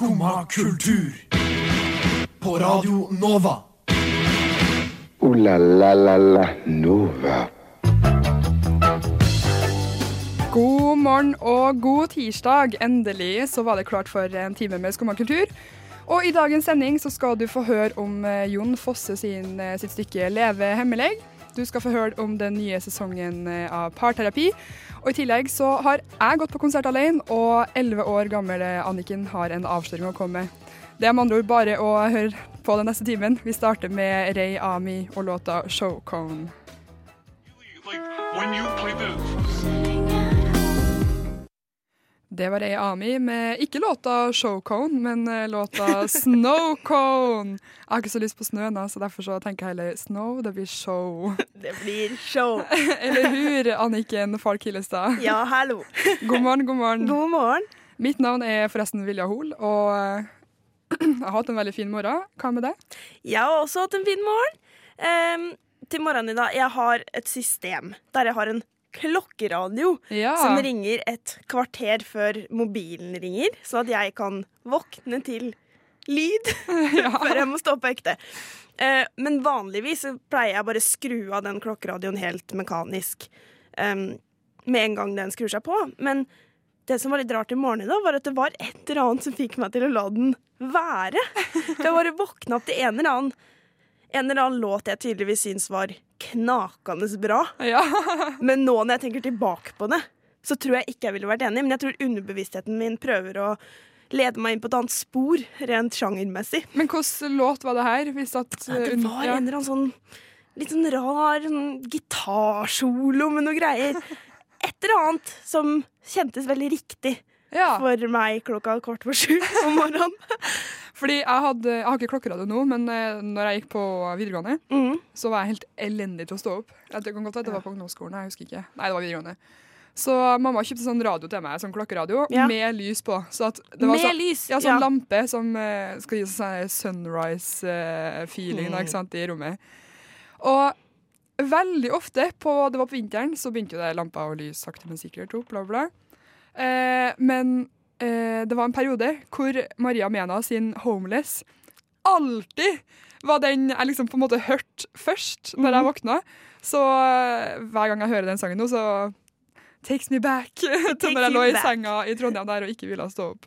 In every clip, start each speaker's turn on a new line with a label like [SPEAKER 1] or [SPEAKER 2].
[SPEAKER 1] Skumma kultur. På Radio Nova.
[SPEAKER 2] O-la-la-la-la Nova.
[SPEAKER 3] God morgen og god tirsdag. Endelig så var det klart for en time med Skumma kultur. Og i dagens sending så skal du få høre om eh, Jon Fosse sin, eh, sitt stykke 'Leve hemmelig'. Du skal få høre om den nye sesongen eh, av Parterapi. Og i tillegg så har jeg gått på konsert alene, og 11 år gamle Anniken har en avsløring å komme med. Det er med andre ord bare å høre på den neste timen. Vi starter med Ray Ami og låta 'Showcone'.
[SPEAKER 4] like
[SPEAKER 3] Det var ei Ami med ikke låta Showcone, men eh, låta Snowcone. Jeg har ikke så lyst på snø nå, så derfor så tenker jeg heller Snow, det blir show.
[SPEAKER 5] Det blir show.
[SPEAKER 3] Eller hur, Anniken Falk Hillestad.
[SPEAKER 5] Ja, hallo.
[SPEAKER 3] God morgen, god morgen.
[SPEAKER 5] God morgen.
[SPEAKER 3] Mitt navn er forresten Vilja Hol, og eh, jeg har hatt en veldig fin morgen. Hva med det?
[SPEAKER 5] Jeg har også hatt en fin morgen. Um, til morgenen i dag, jeg har et system der jeg har en klokkeradio
[SPEAKER 3] Ja.
[SPEAKER 5] som ringer et kvarter før mobilen ringer, så at jeg kan våkne til lyd før jeg må stå på ekte. Eh, men vanligvis så pleier jeg bare skru av den klokkeradioen helt mekanisk um, med en gang den skrur seg på. Men det som var litt rart i morgen da, var at det var et eller annet som fikk meg til å la den være. Jeg bare våkna opp til en eller annen en eller annen låt jeg tydeligvis syns var knakende bra.
[SPEAKER 3] Ja.
[SPEAKER 5] Men nå når jeg tenker tilbake på det, så tror jeg ikke jeg ville vært enig. Men jeg tror underbevisstheten min prøver å lede meg inn på et annet spor, rent sjangermessig.
[SPEAKER 3] Men hvilken låt var det her? At,
[SPEAKER 5] Det
[SPEAKER 3] eh,
[SPEAKER 5] var
[SPEAKER 3] ja.
[SPEAKER 5] en eller annen sånn litt sånn rar sånn gitarsolo med noe greier. Et eller annet som kjentes veldig riktig
[SPEAKER 3] ja.
[SPEAKER 5] for meg klokka kvart på sju om morgenen.
[SPEAKER 3] Fordi jeg, hadde, jeg har ikke klokkeradio nå, men eh, når jeg gikk på videregående,
[SPEAKER 5] Mm.
[SPEAKER 3] så var jeg helt elendig til å stå opp. Jeg kan godt at det var på ungdomsskolen, jeg husker ikke. Nei, det var videregående. Så mamma kjøpte sånn radio til meg, sånn klokkeradio,
[SPEAKER 5] Ja.
[SPEAKER 3] med lys på. Så det var
[SPEAKER 5] Med
[SPEAKER 3] så,
[SPEAKER 5] lys,
[SPEAKER 3] Ja, sånn
[SPEAKER 5] ja.
[SPEAKER 3] lampe som eh, skal gi sånn sunrise-feeling
[SPEAKER 5] Mm.
[SPEAKER 3] i rommet. Og veldig ofte, på, det var på vinteren, så begynte jo det lampa å lyse sakte, men sikkert opp, bla, bla. Eh, men eh, det var en periode hvor Maria Mena sin 'Homeless' alltid var den jeg liksom på en måte hørte først når jeg våkna. Så eh, hver gang jeg hører den sangen nå, så Takes me back til når jeg lå i
[SPEAKER 5] back.
[SPEAKER 3] senga i Trondheim der og ikke ville stå opp.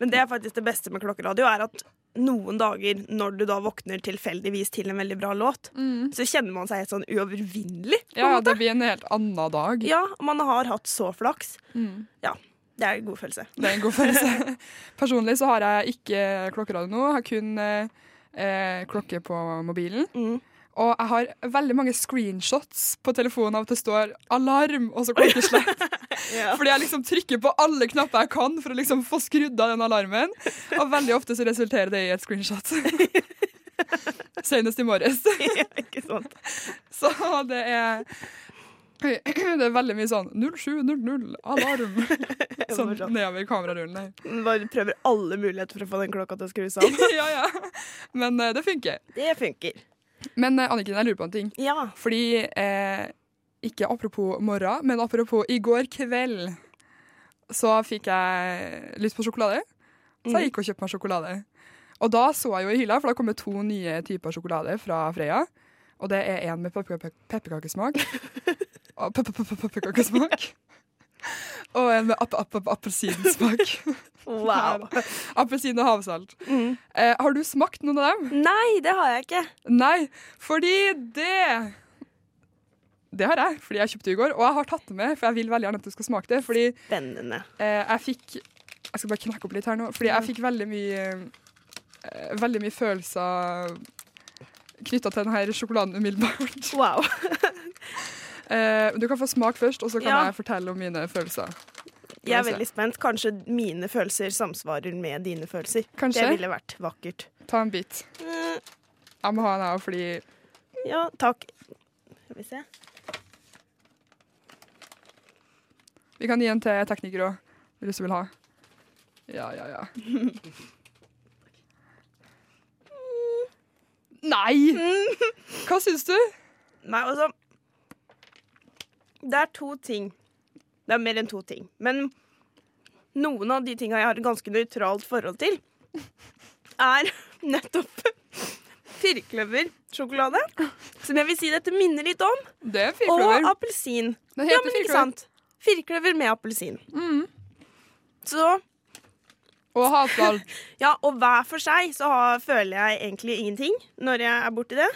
[SPEAKER 5] Men det er faktisk det beste med klokkeradio, er at noen dager når du da våkner tilfeldigvis til en veldig bra låt, så kjenner man seg helt sånn uovervinnelig.
[SPEAKER 3] Ja, det blir en helt annen dag.
[SPEAKER 5] Ja, man har hatt så flaks.
[SPEAKER 3] Mm.
[SPEAKER 5] Ja, det er en god følelse.
[SPEAKER 3] Det er en god følelse. Personlig så har jeg ikke klokkeradio nå. Jeg har kun eh, klokke på mobilen.
[SPEAKER 5] Mm.
[SPEAKER 3] Og jeg har veldig mange screenshots på telefonen av at det står 'alarm' og så klokkeslett.
[SPEAKER 5] Ja.
[SPEAKER 3] Fordi jeg liksom trykker på alle knapper jeg kan for å liksom få skrudd av den alarmen. Og veldig ofte så resulterer det i et screenshot. Senest i morges.
[SPEAKER 5] ja, ikke sant?
[SPEAKER 3] Så det er det er veldig mye sånn 0700, alarm. Sånn nedover kamerarullen.
[SPEAKER 5] Bare prøver alle muligheter for å få den klokka til å skru seg av.
[SPEAKER 3] ja, ja. Men eh, det funker.
[SPEAKER 5] Det funker.
[SPEAKER 3] Men eh, Anniken, jeg lurer på en ting.
[SPEAKER 5] Ja.
[SPEAKER 3] Fordi eh, Ikke apropos morgen, men apropos i går kveld, så fikk jeg lyst på sjokolade. Så jeg gikk og kjøpte meg sjokolade. Og da så jeg jo i hylla, for da kom det to nye typer sjokolade fra Freia. Og det er en med pepper- pepperkakesmak. Pepperkakesmak. Og en med ap- ap- ap- appelsinsmak.
[SPEAKER 5] Wow.
[SPEAKER 3] Appelsin og havsalt. Eh, har du smakt noen av dem?
[SPEAKER 5] Nei, det har jeg ikke.
[SPEAKER 3] Nei, fordi det Det har jeg, fordi jeg kjøpte det i går. Og jeg har tatt det med, for jeg vil veldig gjerne at du skal smake det. Fordi
[SPEAKER 5] Spennende.
[SPEAKER 3] eh, jeg fikk Jeg skal bare knekke opp litt her nå. Fordi jeg fikk veldig mye eh, Veldig mye følelser knytta til denne sjokoladen umiddelbart.
[SPEAKER 5] Wow.
[SPEAKER 3] Eh, du kan få smake først, og så kan
[SPEAKER 5] Ja.
[SPEAKER 3] jeg fortelle om mine følelser.
[SPEAKER 5] Jeg er veldig spent. Kanskje mine følelser samsvarer med dine følelser.
[SPEAKER 3] Kanskje.
[SPEAKER 5] Det ville vært vakkert.
[SPEAKER 3] Ta en bit.
[SPEAKER 5] Mm,
[SPEAKER 3] Jeg må ha jeg òg, fordi
[SPEAKER 5] Ja, takk. Skal vi se.
[SPEAKER 3] Vi kan gi en til tekniker òg, hvis du vil ha. Ja, ja, ja. Nei! Hva syns du?
[SPEAKER 5] Nei, altså Det er to ting. Det er mer enn to ting. Men noen av de tinga jeg har et ganske nøytralt forhold til. er nettopp firkløversjokolade. Som jeg vil si dette minner litt om.
[SPEAKER 3] Det er
[SPEAKER 5] Og
[SPEAKER 3] firkløver.
[SPEAKER 5] appelsin.
[SPEAKER 3] Det
[SPEAKER 5] Ja,
[SPEAKER 3] heter
[SPEAKER 5] men ikke
[SPEAKER 3] firkløver.
[SPEAKER 5] sant? Firkløver med appelsin.
[SPEAKER 3] Mm.
[SPEAKER 5] Så
[SPEAKER 3] Og havsalt.
[SPEAKER 5] ja, og hver for seg så har, føler jeg egentlig ingenting når jeg er borti det.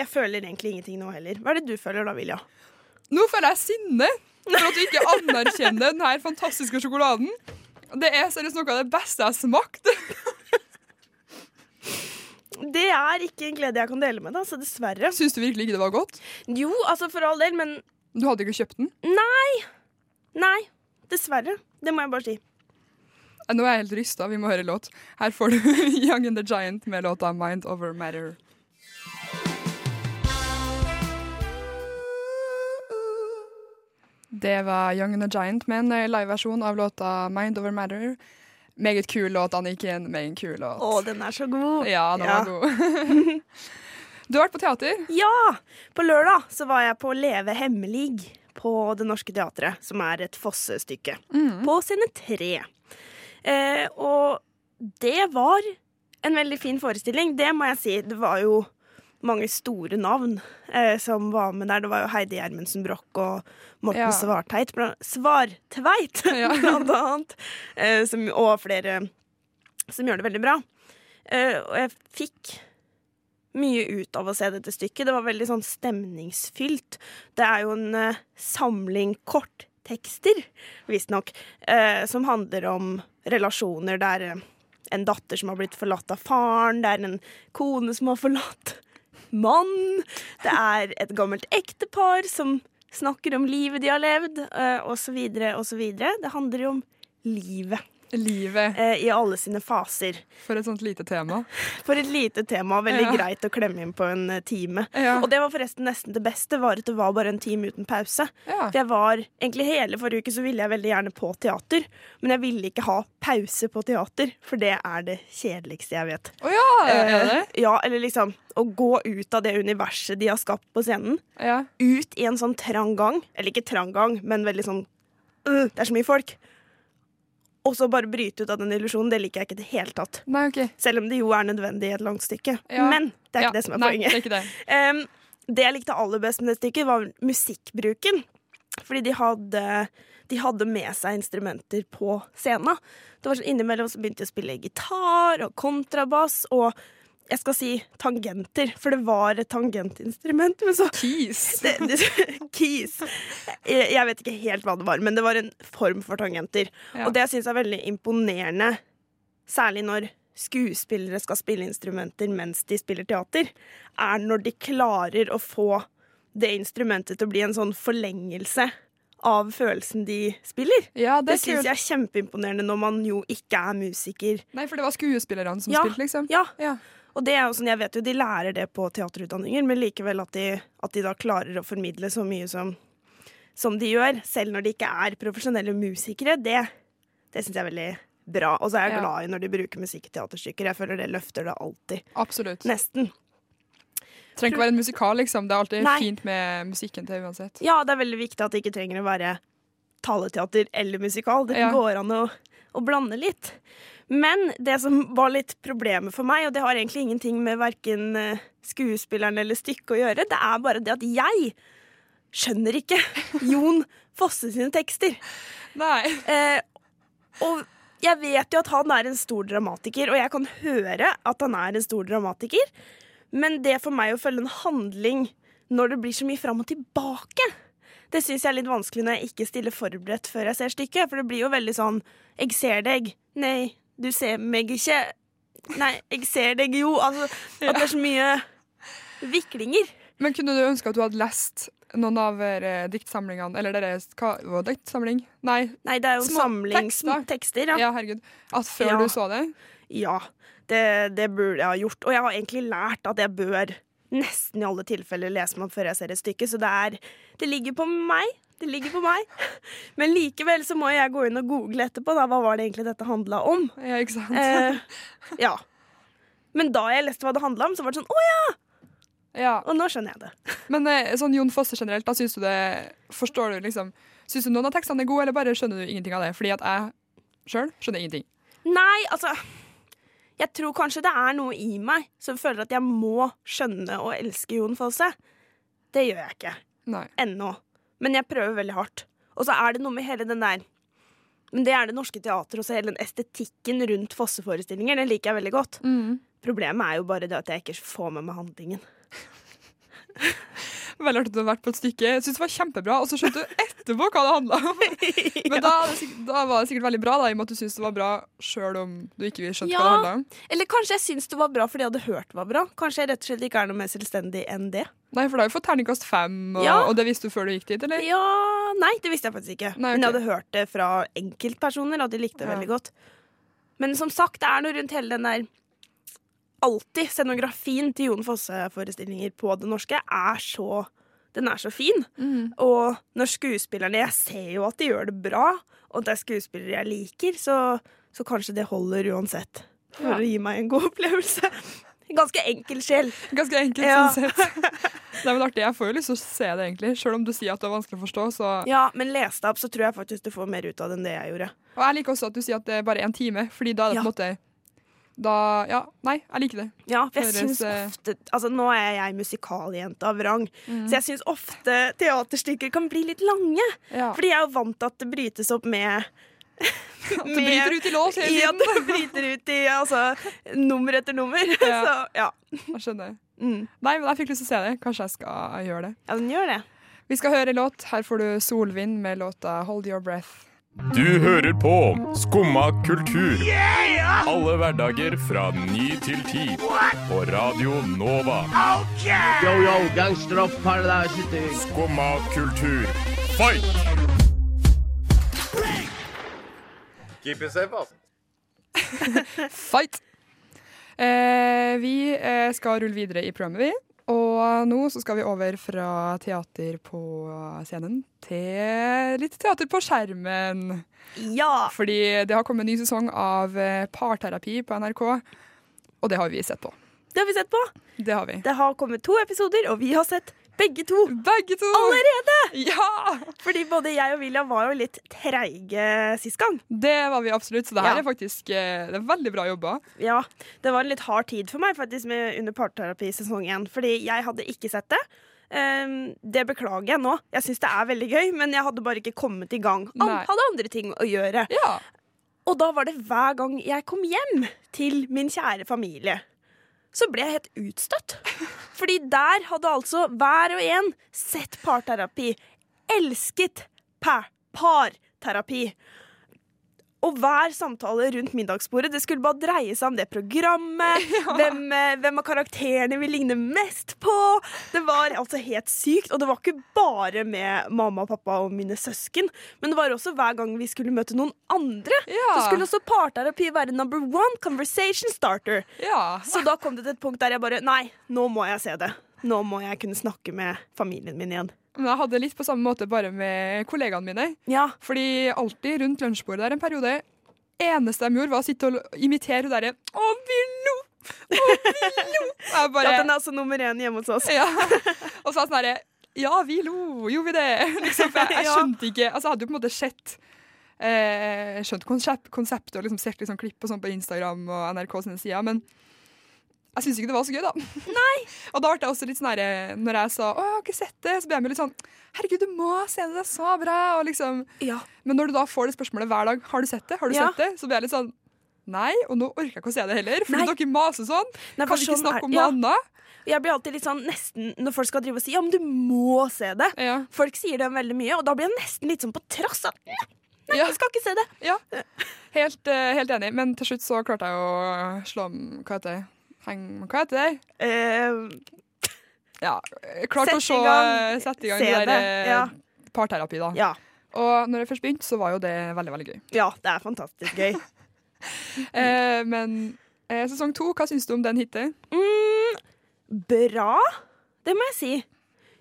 [SPEAKER 5] Jeg føler egentlig ingenting nå heller. Hva er det du føler da, Vilja?
[SPEAKER 3] Nå føler jeg sinne for at du ikke anerkjenner denne fantastiske sjokoladen. Det er seriøst noe av det beste jeg har smakt.
[SPEAKER 5] Det er ikke en glede jeg kan dele med deg, så dessverre.
[SPEAKER 3] Syns du virkelig ikke det var godt?
[SPEAKER 5] Jo, altså for all del, men
[SPEAKER 3] Du hadde ikke kjøpt den?
[SPEAKER 5] nei. Dessverre. Det må jeg bare si.
[SPEAKER 3] Nå er jeg helt rysta, vi må høre låt. Her får du Young and the Giant med låta Mind Over Matter. Det var Young and the Giant med en eh, liveversjon av låta Mind Over Matter. Meget kul låt, Anniken. Meget kul låt.
[SPEAKER 5] Å, den er så god.
[SPEAKER 3] Ja, den
[SPEAKER 5] Ja.
[SPEAKER 3] var god. du har vært på teater.
[SPEAKER 5] Ja! På lørdag så var jeg på Leve hemmelig på Det Norske Teatret, som er et fossestykke, mm. På scene tre. Eh, og det var en veldig fin forestilling, det må jeg si. Det var jo mange store navn eh, som var med der. Det var jo Heidi Gjermundsen Broch og Morten
[SPEAKER 3] Ja.
[SPEAKER 5] Svarteit, Svartveit,
[SPEAKER 3] Ja.
[SPEAKER 5] blant annet. Eh, som, og flere som gjør det veldig bra. Eh, og jeg fikk mye ut av å se dette stykket. Det var veldig sånn stemningsfylt. Det er jo en uh, samling korttekster, visstnok, uh, som handler om relasjoner. Det er eh, en datter som har blitt forlatt av faren, det er en kone som har forlatt mann, det er et gammelt ektepar som snakker om livet de har levd, og så videre. Det handler jo om livet
[SPEAKER 3] Livet.
[SPEAKER 5] eh, i alle sine faser.
[SPEAKER 3] For et sånt lite tema.
[SPEAKER 5] For et lite tema, veldig
[SPEAKER 3] Ja.
[SPEAKER 5] greit å klemme inn på en eh, time.
[SPEAKER 3] Ja.
[SPEAKER 5] Og det var forresten nesten det beste, var at det var bare en time uten pause.
[SPEAKER 3] Ja.
[SPEAKER 5] For jeg var, egentlig Hele forrige uke så ville jeg veldig gjerne på teater, men jeg ville ikke ha pause på teater, for det er det kjedeligste jeg vet.
[SPEAKER 3] Å ja, er det?
[SPEAKER 5] Eh, ja, eller liksom å gå ut av det universet de har skapt på scenen,
[SPEAKER 3] Ja.
[SPEAKER 5] ut i en sånn trang gang. Eller ikke trang gang, men veldig sånn øh, Det er så mye folk. Og så bare bryte ut av den illusjonen. Det liker jeg ikke i det hele tatt.
[SPEAKER 3] Nei, OK.
[SPEAKER 5] Selv om det jo er nødvendig i et langt stykke.
[SPEAKER 3] Ja.
[SPEAKER 5] Men det er ikke
[SPEAKER 3] Ja.
[SPEAKER 5] det som er
[SPEAKER 3] Nei,
[SPEAKER 5] poenget.
[SPEAKER 3] Det er ikke det.
[SPEAKER 5] Um, det jeg likte aller best med det stykket, var musikkbruken. Fordi de hadde, de hadde med seg instrumenter på scenen. Det var sånn Innimellom så begynte de å spille gitar og kontrabass og jeg skal si tangenter, for det var et tangentinstrument. Men så
[SPEAKER 3] Keys.
[SPEAKER 5] det, det, keys. Jeg, jeg vet ikke helt hva det var, men det var en form for tangenter.
[SPEAKER 3] Ja.
[SPEAKER 5] Og det jeg syns er veldig imponerende, særlig når skuespillere skal spille instrumenter mens de spiller teater, er når de klarer å få det instrumentet til å bli en sånn forlengelse av følelsen de spiller.
[SPEAKER 3] Ja, det
[SPEAKER 5] Det syns jeg er kjempeimponerende når man jo ikke er musiker.
[SPEAKER 3] Nei, for det var skuespillerne som
[SPEAKER 5] Ja.
[SPEAKER 3] spilte, liksom.
[SPEAKER 5] Ja,
[SPEAKER 3] Ja.
[SPEAKER 5] Og det er jo sånn, jeg vet jo de lærer det på teaterutdanninger, men likevel at de, at de da klarer å formidle så mye som, som de gjør, selv når de ikke er profesjonelle musikere, det, det syns jeg er veldig bra. Og så er jeg
[SPEAKER 3] Ja.
[SPEAKER 5] glad i når de bruker musikk i teaterstykker. Jeg føler det løfter det alltid.
[SPEAKER 3] Absolutt.
[SPEAKER 5] Nesten.
[SPEAKER 3] Trenger ikke være en musikal, liksom. Det er alltid
[SPEAKER 5] Nei.
[SPEAKER 3] fint med musikken til uansett.
[SPEAKER 5] Ja, det er veldig viktig at det ikke trenger å være taleteater eller musikal. Det
[SPEAKER 3] Ja.
[SPEAKER 5] går an å, å blande litt. Men det som var litt problemet for meg, og det har egentlig ingenting med verken skuespilleren eller stykket å gjøre, det er bare det at jeg skjønner ikke Jon Fosse sine tekster.
[SPEAKER 3] Nei.
[SPEAKER 5] Eh, og jeg vet jo at han er en stor dramatiker, og jeg kan høre at han er en stor dramatiker, men det for meg å følge en handling når det blir så mye fram og tilbake, det syns jeg er litt vanskelig når jeg ikke stiller forberedt før jeg ser stykket, for det blir jo veldig sånn Jeg ser deg. Nei, du ser meg ikke. Nei, jeg ser deg jo. Altså, at det er så mye viklinger.
[SPEAKER 3] Men kunne du ønske at du hadde lest noen av eh, diktsamlingene Eller deres hva, det diktsamling? Nei.
[SPEAKER 5] Nei, det er jo
[SPEAKER 3] samlingstekster.
[SPEAKER 5] samling
[SPEAKER 3] tekster.
[SPEAKER 5] tekster.
[SPEAKER 3] Ja, herregud. At før
[SPEAKER 5] Ja.
[SPEAKER 3] du så det?
[SPEAKER 5] Ja, det, det burde jeg ha gjort. Og jeg har egentlig lært at jeg bør nesten i alle tilfeller lese meg opp før jeg ser et stykke, så det er Det ligger på meg. Det ligger på meg. Men likevel så må jeg gå inn og google etterpå. Da. Hva var det egentlig dette handla om?
[SPEAKER 3] Ja, ikke sant?
[SPEAKER 5] Eh, ja. Men da jeg leste hva det handla om, så var det sånn Å ja!
[SPEAKER 3] ja.
[SPEAKER 5] Og nå skjønner jeg det.
[SPEAKER 3] Men eh, sånn Jon Fosse generelt, da syns du det Forstår du liksom Syns du noen av tekstene er gode, eller bare skjønner du ingenting av det? Fordi at jeg sjøl skjønner ingenting.
[SPEAKER 5] Nei, altså Jeg tror kanskje det er noe i meg som føler at jeg må skjønne og elske Jon Fosse. Det gjør jeg ikke
[SPEAKER 3] Nei.
[SPEAKER 5] ennå, men jeg prøver veldig hardt. Og så er det noe med hele den der Men det er det norske teatret også, hele den estetikken rundt Fosse-forestillinger. Den liker jeg veldig godt.
[SPEAKER 3] Mm.
[SPEAKER 5] Problemet er jo bare det at jeg ikke får med meg handlingen.
[SPEAKER 3] Veldig artig at du har vært på et stykke. Jeg synes det var kjempebra, og så skjønte du etterpå hva det handla om. Men da, da var det sikkert veldig bra, da, i og med at du syns det var bra sjøl om du ikke skjønte
[SPEAKER 5] Ja.
[SPEAKER 3] hva det handla om.
[SPEAKER 5] Eller kanskje jeg syns det var bra fordi jeg hadde hørt det var bra. Kanskje jeg rett og slett ikke er noe mer selvstendig enn det.
[SPEAKER 3] Nei, for da har vi fått terningkast fem, og,
[SPEAKER 5] Ja.
[SPEAKER 3] og det visste du før du gikk dit, eller?
[SPEAKER 5] Ja, Nei, det visste jeg faktisk ikke.
[SPEAKER 3] Nei,
[SPEAKER 5] Men jeg hadde hørt det fra enkeltpersoner, og de likte det veldig godt. Men som sagt, det er noe rundt hele den der Alltid scenografien til Jon Fosse-forestillinger på det norske er så Den er så fin.
[SPEAKER 3] Mm.
[SPEAKER 5] Og når skuespillerne Jeg ser jo at de gjør det bra, og det er skuespillere jeg liker, så, så kanskje det holder uansett. For
[SPEAKER 3] Ja.
[SPEAKER 5] å gi meg en god opplevelse. Ganske enkel sjel.
[SPEAKER 3] Ganske enkel,
[SPEAKER 5] Ja.
[SPEAKER 3] sånn sett. Det er vel artig. Jeg får jo lyst til å se det, egentlig. Selv om du sier at det er vanskelig å forstå. Så.
[SPEAKER 5] Ja, men lest det opp, så tror jeg faktisk du får mer ut av det enn det jeg gjorde.
[SPEAKER 3] Og jeg liker også at du sier at det er bare én time, Fordi da er det
[SPEAKER 5] Ja.
[SPEAKER 3] på en måte Da Ja, nei, jeg liker det.
[SPEAKER 5] Ja, for jeg syns
[SPEAKER 3] eh,
[SPEAKER 5] ofte Altså, nå er jeg musikaljente av rang, så jeg syns ofte teaterstykker kan bli litt lange.
[SPEAKER 3] Ja.
[SPEAKER 5] Fordi jeg er jo vant til at det brytes opp med
[SPEAKER 3] At det bryter ut i lås hele
[SPEAKER 5] tiden. at det bryter ut i altså, nummer etter nummer.
[SPEAKER 3] Ja.
[SPEAKER 5] Så ja.
[SPEAKER 3] Jeg skjønner.
[SPEAKER 5] Mm.
[SPEAKER 3] Nei, men jeg fikk lyst til å se det. Kanskje jeg skal gjøre det.
[SPEAKER 5] ja, den gjør det.
[SPEAKER 3] Vi skal høre en låt. Her får du Solvind med låta 'Hold Your Breath'.
[SPEAKER 6] Du hører på Skumma kultur. Alle hverdager fra ny til ti. På Radio Nova.
[SPEAKER 7] Yo, yo, gangsteropp, paradise.
[SPEAKER 6] Skumma kultur, fight! Keep it safe, altså.
[SPEAKER 3] Fight! Eh, vi eh, skal rulle videre i programmet, vi. Og nå så skal vi over fra teater på scenen til litt teater på skjermen.
[SPEAKER 5] Ja!
[SPEAKER 3] Fordi det har kommet en ny sesong av eh, Parterapi på NRK, og det har vi sett på.
[SPEAKER 5] Det har vi sett på.
[SPEAKER 3] Det har vi.
[SPEAKER 5] Det har kommet to episoder, og vi har sett begge to.
[SPEAKER 3] Begge to!
[SPEAKER 5] Allerede!
[SPEAKER 3] Ja!
[SPEAKER 5] Fordi både jeg og William var jo litt treige sist gang.
[SPEAKER 3] Det var vi absolutt, så det her
[SPEAKER 5] Ja.
[SPEAKER 3] er faktisk eh, det er veldig bra jobba.
[SPEAKER 5] Ja, det var en litt hard tid for meg faktisk under parterapi sesong én, fordi jeg hadde ikke sett det. Um, det beklager jeg nå. Jeg syns det er veldig gøy, men jeg hadde bare ikke kommet i gang. An
[SPEAKER 3] Nei.
[SPEAKER 5] hadde andre ting å gjøre.
[SPEAKER 3] Ja.
[SPEAKER 5] Og da var det hver gang jeg kom hjem til min kjære familie, så ble jeg helt utstøtt. Fordi der hadde altså hver og en sett parterapi. Elsket pa parterapi. Og hver samtale rundt middagsbordet Det skulle bare dreie seg om det programmet. Hvem, eh, hvem av karakterene vi ligner mest på. Det var altså helt sykt. Og det var ikke bare med mamma og pappa og mine søsken, men det var også hver gang vi skulle møte noen andre.
[SPEAKER 3] Ja.
[SPEAKER 5] Så skulle også parterapi være number one conversation starter.
[SPEAKER 3] ja.
[SPEAKER 5] Så da kom det til et punkt der jeg bare Nei, nå må jeg se det. Nå må jeg kunne snakke med familien min igjen.
[SPEAKER 3] Men jeg hadde litt på samme måte bare med kollegaene mine.
[SPEAKER 5] Ja,
[SPEAKER 3] Fordi alltid rundt lunsjbordet der en periode Eneste de gjorde, var å sitte og imitere hun derre Å, vi lo! Å, vi lo! Jeg
[SPEAKER 5] ja Den er altså nummer én hjemme hos oss.
[SPEAKER 3] ja. Og sa sånn herre Ja, vi lo, gjorde vi det? Liksom, jeg, jeg skjønte ikke Altså, jeg hadde jo på en måte sett eh, Skjønt konsept, konseptet og liksom sett liksom klipp og sånn på Instagram og NRK sine sider, men jeg syns ikke det var så gøy, da. Nei. og da ble jeg også litt sånn herre Når jeg sa 'Å, jeg har ikke sett det', så ble jeg med litt sånn 'Herregud, du må se det, det er så bra', og liksom
[SPEAKER 5] Ja.
[SPEAKER 3] Men når du da får det spørsmålet hver dag 'Har du sett det?' Har du
[SPEAKER 5] Ja.
[SPEAKER 3] sett det? Så blir jeg litt sånn Nei, og nå orker jeg ikke å se det heller, fordi
[SPEAKER 5] Nei.
[SPEAKER 3] dere maser sånn.
[SPEAKER 5] Nei,
[SPEAKER 3] Kan vi ikke
[SPEAKER 5] sånn
[SPEAKER 3] snakke om
[SPEAKER 5] ja.
[SPEAKER 3] noe annet?
[SPEAKER 5] Jeg blir alltid litt sånn nesten Når folk skal drive og si 'ja, men du må se det'.
[SPEAKER 3] Ja.
[SPEAKER 5] Folk sier det veldig mye, og da blir jeg nesten litt sånn på trass. At, nei, nei,
[SPEAKER 3] Ja.
[SPEAKER 5] jeg skal ikke se det.
[SPEAKER 3] Ja, helt, eh, helt enig. Men til slutt så klarte jeg å slå om Hva heter det? Heng, hva heter det?
[SPEAKER 5] Eh,
[SPEAKER 3] Ja, klart å se, eh, sette i gang
[SPEAKER 5] Se
[SPEAKER 3] det der eh,
[SPEAKER 5] ja.
[SPEAKER 3] parterapi, da.
[SPEAKER 5] ja.
[SPEAKER 3] Og når jeg først begynte, så var jo det veldig, veldig gøy.
[SPEAKER 5] ja, det er fantastisk gøy.
[SPEAKER 3] Eh, men eh, sesong to, hva syns du om den hittil?
[SPEAKER 5] Mm, bra, det må jeg si.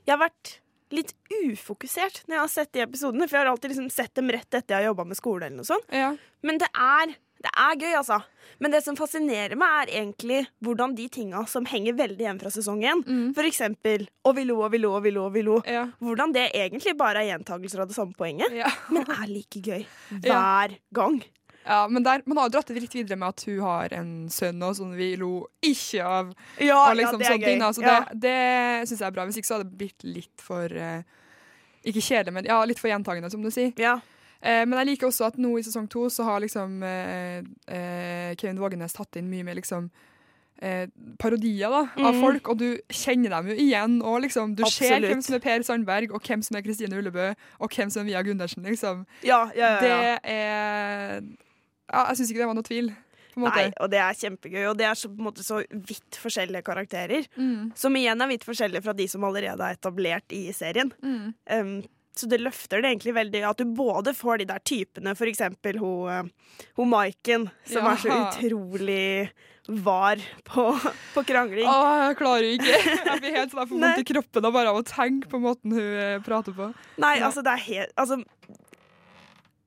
[SPEAKER 5] Jeg har vært litt ufokusert når jeg har sett de episodene, for jeg har alltid liksom sett dem rett etter jeg har jobba med skole. eller noe sånt.
[SPEAKER 3] Ja.
[SPEAKER 5] Men det er, det er gøy, altså. Men det som fascinerer meg, er egentlig hvordan de tinga som henger veldig igjen fra sesongen,
[SPEAKER 3] Mm.
[SPEAKER 5] for eksempel 'og vi lo, og vi lo, og vi lo', og vi lo,
[SPEAKER 3] Ja.
[SPEAKER 5] hvordan det egentlig bare er gjentagelser av det samme poenget,
[SPEAKER 3] Ja.
[SPEAKER 5] men er like gøy
[SPEAKER 3] Ja.
[SPEAKER 5] hver gang.
[SPEAKER 3] Ja, men der, Man har jo dratt det litt videre med at hun har en sønn, og sånn vi lo ikke av.
[SPEAKER 5] Ja,
[SPEAKER 3] liksom
[SPEAKER 5] ja, det er
[SPEAKER 3] sånne ting,
[SPEAKER 5] gøy.
[SPEAKER 3] Så
[SPEAKER 5] Ja.
[SPEAKER 3] det, det syns jeg er bra. Hvis ikke så hadde det blitt litt for uh, Ikke kjedelig, men ja, litt for gjentagende, som du sier.
[SPEAKER 5] Ja.
[SPEAKER 3] Eh, men jeg liker også at nå i sesong to så har liksom eh, eh, Kevin Vågenes tatt inn mye mer liksom eh, parodier da, av
[SPEAKER 5] mm.
[SPEAKER 3] folk, og du kjenner dem jo igjen. Og liksom, du ser hvem som er Per Sandberg, og hvem som er Kristine Ullebø, og hvem som er Via Gundersen. liksom.
[SPEAKER 5] Ja, ja, ja.
[SPEAKER 3] Det er ja, Jeg syns ikke det var noe tvil.
[SPEAKER 5] Nei, og det er kjempegøy, og det er så, på en måte så vidt forskjellige karakterer.
[SPEAKER 3] Mm.
[SPEAKER 5] Som igjen er vidt forskjellige fra de som allerede er etablert i serien.
[SPEAKER 3] Mm.
[SPEAKER 5] Um, så det løfter det egentlig veldig at du både får de der typene, for eksempel hun, eh, hun Maiken, som
[SPEAKER 3] Ja.
[SPEAKER 5] er så utrolig var på, på krangling.
[SPEAKER 3] Åh, jeg klarer ikke. Jeg blir helt sånn, jeg får vondt i kroppen av bare av å tenke på måten hun eh, prater på.
[SPEAKER 5] Nei,
[SPEAKER 3] Ja.
[SPEAKER 5] altså det er helt Altså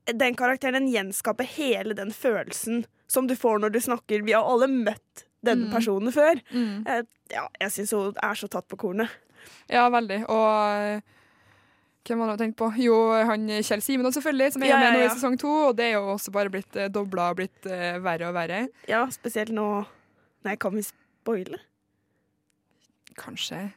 [SPEAKER 5] Den karakteren den gjenskaper hele den følelsen som du får når du snakker Vi har alle møtt denne
[SPEAKER 3] Mm.
[SPEAKER 5] personen før.
[SPEAKER 3] Mm.
[SPEAKER 5] Eh, Ja, jeg syns hun er så tatt på kornet.
[SPEAKER 3] Ja, veldig. Og eh, hvem har jeg tenkt på? Jo, han Kjell Simen selvfølgelig, som er
[SPEAKER 5] Ja,
[SPEAKER 3] med nå
[SPEAKER 5] ja.
[SPEAKER 3] i sesong to. Og det er jo også bare blitt uh, dobla og blitt eh, verre og verre.
[SPEAKER 5] Ja, spesielt nå Nei, kan vi spoile?
[SPEAKER 3] Kanskje.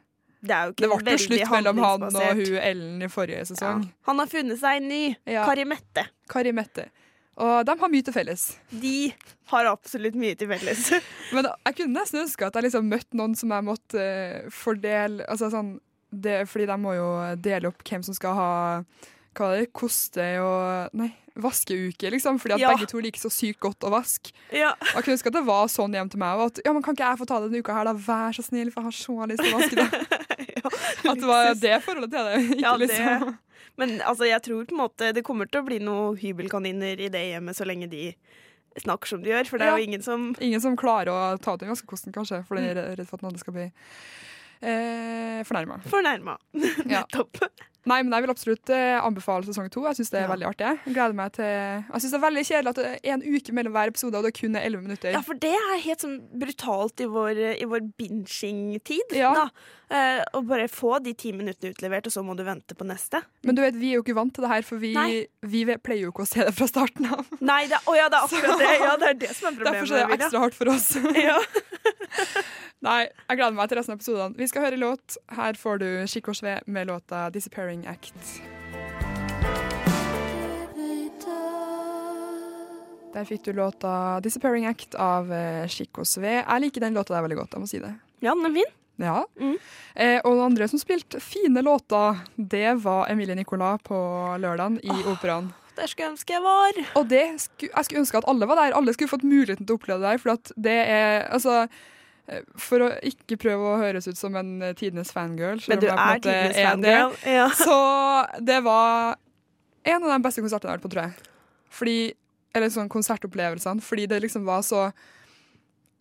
[SPEAKER 5] Det er jo ikke
[SPEAKER 3] Det ble jo slutt mellom han og hun Ellen i forrige
[SPEAKER 5] Ja.
[SPEAKER 3] sesong.
[SPEAKER 5] Han har funnet seg en ny.
[SPEAKER 3] Ja.
[SPEAKER 5] Kari Mette.
[SPEAKER 3] Kari Mette. Og de har mye til felles.
[SPEAKER 5] De har absolutt mye til felles.
[SPEAKER 3] Men jeg kunne nesten ønske at jeg liksom møtte noen som jeg måtte eh, fordele altså sånn, det, Fordi de må jo dele opp hvem som skal ha hva er det, koste og Nei, vaskeuke, liksom. Fordi at
[SPEAKER 5] Ja.
[SPEAKER 3] begge to liker så sykt godt å vaske.
[SPEAKER 5] ja.
[SPEAKER 3] Jeg kunne ønske at det var sånn hjem til meg. òg. at, ja, men Kan ikke jeg få ta det denne uka her, da? Vær så snill, for jeg har så lyst til å vaske det. At det var det forholdet til det. Ikke
[SPEAKER 5] Ja, det-
[SPEAKER 3] liksom.
[SPEAKER 5] Men altså, jeg tror på en måte det kommer til å bli noen hybelkaniner i det hjemmet så lenge de snakker som de gjør. For det er
[SPEAKER 3] Ja.
[SPEAKER 5] jo ingen som
[SPEAKER 3] Ingen som klarer å ta ut den vaskekosten, kanskje, for de er redd for at noen skal bli eh, fornærma.
[SPEAKER 5] fornærma.
[SPEAKER 3] Ja. Nei, men jeg vil absolutt eh, anbefale sesong to. Jeg syns det er
[SPEAKER 5] Ja.
[SPEAKER 3] veldig artig. Jeg gleder meg til Jeg syns det er veldig kjedelig at det er en uke mellom hver episode, og det er kun elleve minutter.
[SPEAKER 5] Ja, for det er helt sånn brutalt i vår, i vår binging-tid.
[SPEAKER 3] Ja.
[SPEAKER 5] da. Eh, å bare få de ti minuttene utlevert, og så må du vente på neste.
[SPEAKER 3] Men du vet, vi er jo ikke vant til det her, for vi, vi pleier jo ikke å se det fra starten av.
[SPEAKER 5] Nei, det, å ja, det er akkurat det. Ja, det er det som er problemet.
[SPEAKER 3] Derfor er det ekstra hardt for oss.
[SPEAKER 5] Ja.
[SPEAKER 3] Nei, jeg gleder meg til resten av episodene. Vi skal høre låt. Her får du skikkors ved med låta 'Disappearing Act'. Der fikk du låta 'Disappearing Act' av eh, Chico Sve. Jeg liker den låta der veldig godt, jeg må si det.
[SPEAKER 5] ja, den er fin.
[SPEAKER 3] Ja.
[SPEAKER 5] Mm.
[SPEAKER 3] Eh, og den andre som spilte fine låter, det var Emilie Nicolas på lørdagen i Operaen.
[SPEAKER 5] Der skulle jeg ønske jeg var.
[SPEAKER 3] Og det sku, jeg skulle ønske at alle var der. Alle skulle fått muligheten til å oppleve det der. For det er altså For å ikke prøve å høres ut som en eh, tidenes fangirl,
[SPEAKER 5] Men du er tidenes
[SPEAKER 3] det,
[SPEAKER 5] fangirl. Ja.
[SPEAKER 3] så det var en av de beste konsertene jeg har vært på, tror jeg. Fordi, eller sånn konsertopplevelsene. Fordi det liksom var så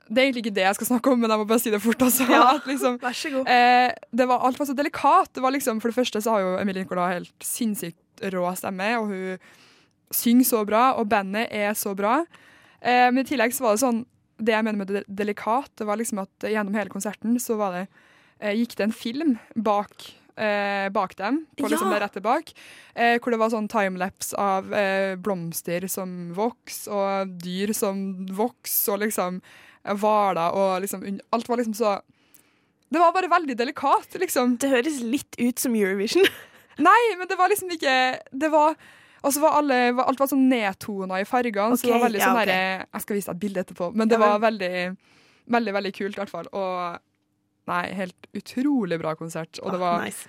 [SPEAKER 3] Det er egentlig ikke det jeg skal snakke om, men jeg må bare si det fort. Altså,
[SPEAKER 5] Ja.
[SPEAKER 3] liksom,
[SPEAKER 5] Vær så god.
[SPEAKER 3] Eh, det var alt var så delikat. Det var liksom, for det første så har jo Emilie Nicolas helt sinnssykt rå stemme, og hun synger så bra, og bandet er så bra. Eh, men i tillegg så var det sånn Det jeg mener med det delikat, det var liksom at gjennom hele konserten så var det eh, gikk det en film bak eh, bak dem, på liksom
[SPEAKER 5] Ja.
[SPEAKER 3] rette bak, eh, hvor det var sånn timelapse av eh, blomster som vokser, og dyr som vokser, og liksom eh, hvaler, og liksom Alt var liksom så Det var bare veldig delikat, liksom.
[SPEAKER 5] Det høres litt ut som Eurovision.
[SPEAKER 3] Nei, men det var liksom ikke Det var og så var alle, alt var sånn nedtona i fargene, så det var veldig
[SPEAKER 5] ja,
[SPEAKER 3] sånn
[SPEAKER 5] okay.
[SPEAKER 3] Der, Jeg skal vise deg et bilde etterpå, men det
[SPEAKER 5] Ja,
[SPEAKER 3] var veldig, veldig veldig kult, i hvert fall. Og nei, helt utrolig bra konsert. Og det var
[SPEAKER 5] Ah, nice.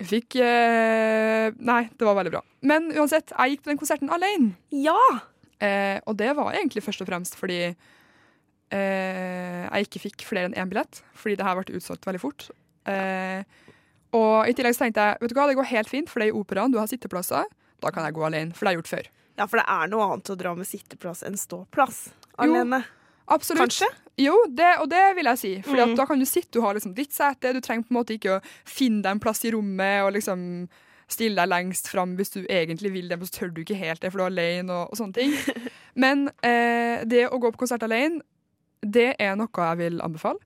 [SPEAKER 3] Fikk eh, Nei, det var veldig bra. Men uansett, jeg gikk på den konserten alene.
[SPEAKER 5] Ja!
[SPEAKER 3] Eh, og det var egentlig først og fremst fordi eh, jeg ikke fikk flere enn én billett, fordi det her ble utsolgt veldig fort. Eh, og i tillegg så tenkte jeg vet du hva, det går helt fint, for det er i operaen, du har sitteplasser. Da kan jeg gå alene, for det har jeg gjort før.
[SPEAKER 5] Ja, for det er noe annet å dra med sitteplass enn ståplass
[SPEAKER 3] Jo. Absolutt.
[SPEAKER 5] Kanskje?
[SPEAKER 3] Jo, det, og det vil jeg si. Fordi
[SPEAKER 5] Mm.
[SPEAKER 3] da kan du sitte, du har liksom ditt sete, du trenger på en måte ikke å finne deg en plass i rommet og liksom stille deg lengst fram hvis du egentlig vil det, men så tør du ikke helt det, for du er alene og, og sånne ting. Men eh, det å gå på konsert alene, det er noe jeg vil anbefale.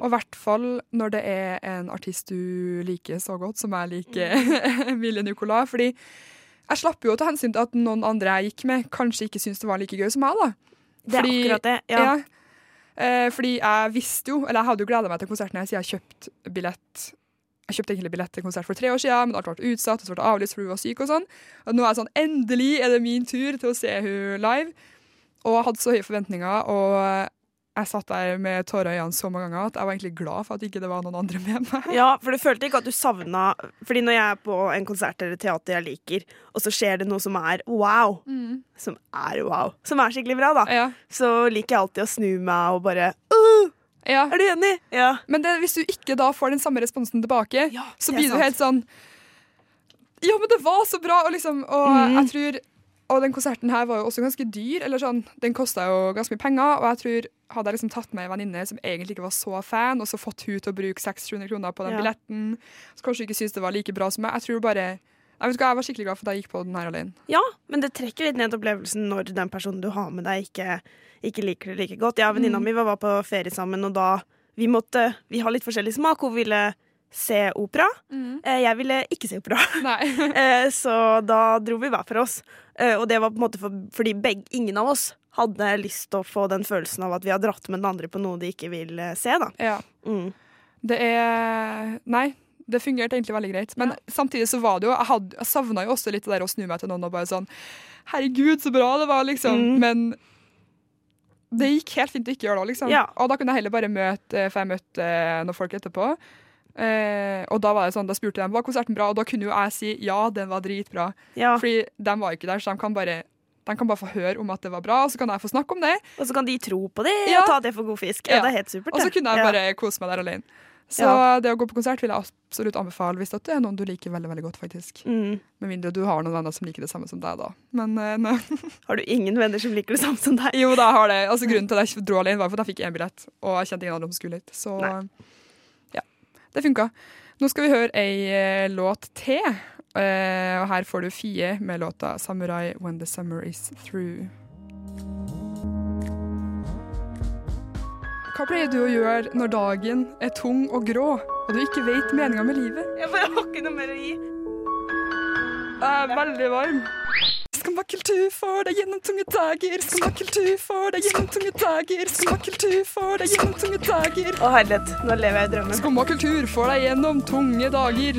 [SPEAKER 3] Og i hvert fall når det er en artist du liker så godt som jeg liker Emilie Nicolas. Fordi jeg slapp jo å ta hensyn til at noen andre jeg gikk med, kanskje ikke syntes det var like gøy som meg. da.
[SPEAKER 5] Det er
[SPEAKER 3] Fordi-
[SPEAKER 5] akkurat det. Ja.
[SPEAKER 3] Eh, fordi jeg visste jo, eller jeg hadde jo gleda meg til konserten her siden jeg kjøpte billett Jeg kjøpte egentlig billett til konsert for tre år siden, men alt ble utsatt, og så ble det avlyst fordi hun var syk og sånn. Og nå er jeg sånn Endelig er det min tur til å se hun live. Og jeg hadde så høye forventninger, og jeg satt der med tårer i øynene så mange ganger at jeg var egentlig glad for at ikke det var noen andre med meg.
[SPEAKER 5] Ja, for du følte ikke at du savna Fordi når jeg er på en konsert eller teater jeg liker, og så skjer det noe som er wow, som er wow, som er skikkelig bra, da,
[SPEAKER 3] Mm. Ja.
[SPEAKER 5] så liker jeg alltid å snu meg og bare uh,
[SPEAKER 3] Ja.
[SPEAKER 5] Er du enig? Ja.
[SPEAKER 3] Men det, hvis du ikke da får den samme responsen tilbake, så blir du helt sånn Ja, men det var så bra! Og, liksom, og
[SPEAKER 5] mm.
[SPEAKER 3] jeg tror Og den konserten her var jo også ganske dyr. Eller sånn, Den kosta jo ganske mye penger, og jeg tror hadde jeg liksom tatt med en venninne som egentlig ikke var så fan, og så fått hun til å bruke 600 kroner på den
[SPEAKER 5] Ja.
[SPEAKER 3] billetten, så kanskje hun ikke syntes det var like bra som meg. Jeg tror bare jeg, hva, jeg var skikkelig glad for at jeg gikk på den her alene.
[SPEAKER 5] ja, men det trekker litt ned opplevelsen når den personen du har med deg, ikke, ikke liker det like godt. Jeg og
[SPEAKER 3] Mm.
[SPEAKER 5] mi var på ferie sammen, og da vi måtte Vi har litt forskjellig smak. Hun ville se opera. Mm. Jeg ville ikke se opera. Eh, Så da dro vi hver for oss. Eh, Og det var på en måte for, fordi begge, ingen av oss hadde lyst til å få den følelsen av at vi har dratt med den andre på noe de ikke vil eh, se. da.
[SPEAKER 3] ja.
[SPEAKER 5] Mm.
[SPEAKER 3] Det er Nei. Det fungerte egentlig veldig greit. Men samtidig så var det jo Jeg, hadde- jeg savna jo også litt det der å snu meg til noen og bare sånn Herregud, så bra det var, liksom.
[SPEAKER 5] Mm.
[SPEAKER 3] Men det gikk helt fint å ikke gjøre det, liksom.
[SPEAKER 5] Ja.
[SPEAKER 3] Og da kunne jeg heller bare møte For jeg møtte eh, noen folk etterpå. Eh, og da var det sånn, da spurte de var konserten bra, og da kunne jo jeg si ja, den var dritbra.
[SPEAKER 5] Ja.
[SPEAKER 3] Fordi de var ikke der, så de kan bare de kan bare få høre om at det var bra, og så kan jeg få snakke om det.
[SPEAKER 5] Og så kan de tro på det
[SPEAKER 3] Ja.
[SPEAKER 5] og ta det for god fisk. Ja. Det er helt supert.
[SPEAKER 3] Og så kunne jeg bare kose meg der alene. Så
[SPEAKER 5] Ja.
[SPEAKER 3] det å gå på konsert vil jeg absolutt anbefale hvis det er noen du liker veldig veldig godt. faktisk.
[SPEAKER 5] Mm.
[SPEAKER 3] Med mindre du har noen venner som liker det samme som deg, da. Men eh.
[SPEAKER 5] Har du ingen venner som liker det samme som deg?
[SPEAKER 3] jo, da har det. Altså, grunnen til at jeg dro alene, var for at jeg fikk én billett, og jeg kjente ingen andre som skulle hit. Så
[SPEAKER 5] Nei.
[SPEAKER 3] Det funka. Nå skal vi høre ei eh, låt til. Eh, og her får du Fie med låta 'Samurai When The Summer Is Through'. Hva pleier du å gjøre når dagen er tung og grå, og du ikke vet meninga med livet?
[SPEAKER 5] Jeg bare har ikke noe mer å gi.
[SPEAKER 3] Jeg er veldig varm. Skummakultur får deg gjennom tunge dager. Skummakultur får deg gjennom tunge dager. Skummakultur får deg gjennom tunge dager.
[SPEAKER 5] Å herlighet, nå lever jeg i drømmen.
[SPEAKER 3] Skummakultur får deg gjennom tunge dager.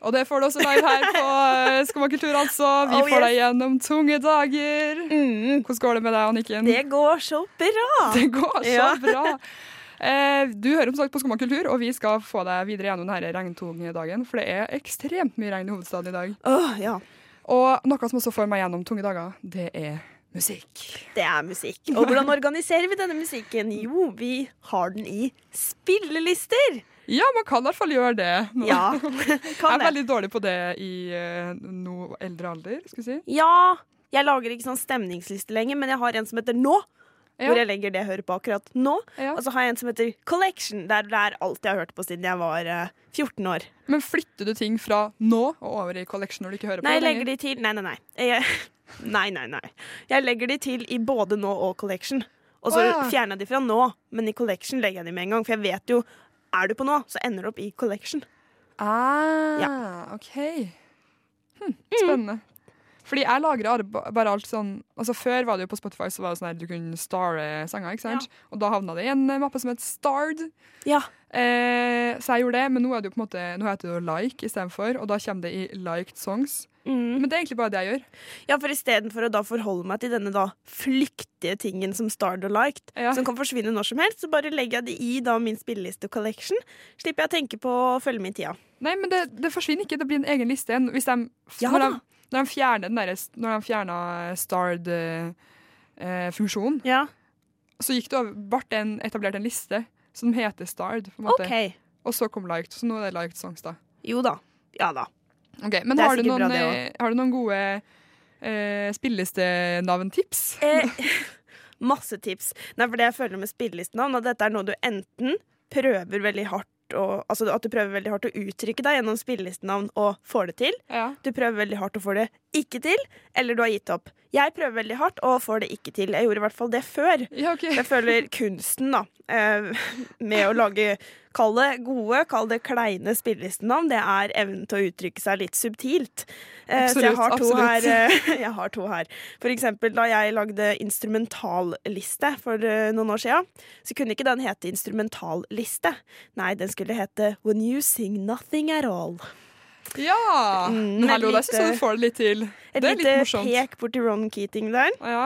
[SPEAKER 3] Og det får du også live her på eh, Skummakultur, altså. Vi
[SPEAKER 5] Oh,
[SPEAKER 3] får deg gjennom tunge dager. Hvordan går det med deg, Anniken?
[SPEAKER 5] Det går så bra.
[SPEAKER 3] Det går så
[SPEAKER 5] Ja.
[SPEAKER 3] bra. Eh, du hører om sagt på Skumma kultur, og vi skal få deg videre gjennom denne regntunge dagen, for det er ekstremt mye regn i hovedstaden i dag.
[SPEAKER 5] Oh, ja.
[SPEAKER 3] Og noe som også får meg gjennom tunge dager, det er musikk.
[SPEAKER 5] Det er musikk. Og hvordan organiserer vi denne musikken? Jo, vi har den i spillelister.
[SPEAKER 3] Ja, man kan i hvert fall gjøre det. nå.
[SPEAKER 5] Ja,
[SPEAKER 3] Jeg er veldig dårlig på det i uh, noe eldre alder, skal vi si.
[SPEAKER 5] Ja, jeg lager ikke sånn stemningsliste lenger, men jeg har en som heter Nå. Hvor jeg legger det jeg hører på akkurat nå.
[SPEAKER 3] Ja.
[SPEAKER 5] Og så har jeg en som heter Collection, der det er alt jeg har hørt på siden jeg var uh, 14 år.
[SPEAKER 3] Men flytter du ting fra nå og over i collection når du ikke hører
[SPEAKER 5] Nei,
[SPEAKER 3] på det
[SPEAKER 5] legger de til Nei, nei, nei. Jeg, nei, nei, nei. Jeg legger de til i både nå og Collection. Og så
[SPEAKER 3] oh, ja.
[SPEAKER 5] fjerner jeg de fra nå, men i Collection legger jeg de med en gang. For jeg vet jo Er du på nå, så ender du opp i Collection.
[SPEAKER 3] Ah, OK. Hm, spennende. Fordi jeg lagrer bare alt sånn Altså Før var det jo på Spotify så var det sånn her du kunne stare sanger, ikke sant? Og da havna det i en mappe som het Starred.
[SPEAKER 5] Ja.
[SPEAKER 3] Eh, så jeg gjorde det, men nå er det jo på en måte Nå heter det jo Like istedenfor, og da kommer det i Liked Songs.
[SPEAKER 5] Mm.
[SPEAKER 3] Men det er egentlig bare det jeg gjør.
[SPEAKER 5] Ja, for istedenfor å da forholde meg til denne da flyktige tingen som Starred og Liked,
[SPEAKER 3] Ja.
[SPEAKER 5] som kan forsvinne når som helst, så bare legger jeg det i da min spilleliste collection. Slipper jeg å tenke på å følge med i tida.
[SPEAKER 3] Nei, men det, det forsvinner ikke. Det blir en egen liste. Hvis de,
[SPEAKER 5] Ja da.
[SPEAKER 3] Når de fjerner den der, Når de fjerna Stard-funksjonen,
[SPEAKER 5] Ja,
[SPEAKER 3] så gikk det over, ble en, etablert en liste som heter Stard. På en måte.
[SPEAKER 5] OK.
[SPEAKER 3] Og så kom Liked. Så nå er det Liked Songs, da.
[SPEAKER 5] Jo da. Ja da.
[SPEAKER 3] Okay, Men har du, noen,
[SPEAKER 5] bra,
[SPEAKER 3] eh, har du noen gode eh, spillelistenavntips?
[SPEAKER 5] Eh, masse tips. Nei, for det jeg føler med spillelistenavn, at dette er noe du enten prøver veldig hardt å, altså at du prøver veldig hardt å uttrykke deg gjennom spillelistenavn og får det til.
[SPEAKER 3] Ja.
[SPEAKER 5] Du prøver veldig hardt å få det ikke til, eller du har gitt opp. Jeg prøver veldig hardt og får det ikke til. Jeg gjorde i hvert fall det før.
[SPEAKER 3] Ja, okay.
[SPEAKER 5] Jeg føler kunsten da eh, med å lage Kall det gode, kall det kleine spillelistenavn. Det er evnen til å uttrykke seg litt subtilt. Absolutt, så jeg har, to
[SPEAKER 3] absolutt.
[SPEAKER 5] her, eh, jeg har to her. For eksempel da jeg lagde instrumentalliste for eh, noen år siden, så kunne ikke den hete instrumentalliste. Nei, den skulle hete When You Sing Nothing At All.
[SPEAKER 3] Ja!
[SPEAKER 5] Mm,
[SPEAKER 3] Hallo,
[SPEAKER 5] lite, der
[SPEAKER 3] syns jeg du får det litt til.
[SPEAKER 5] Et
[SPEAKER 3] Det er litt
[SPEAKER 5] lite
[SPEAKER 3] morsomt.
[SPEAKER 5] pek bort til Ron Keating der.
[SPEAKER 3] Ja.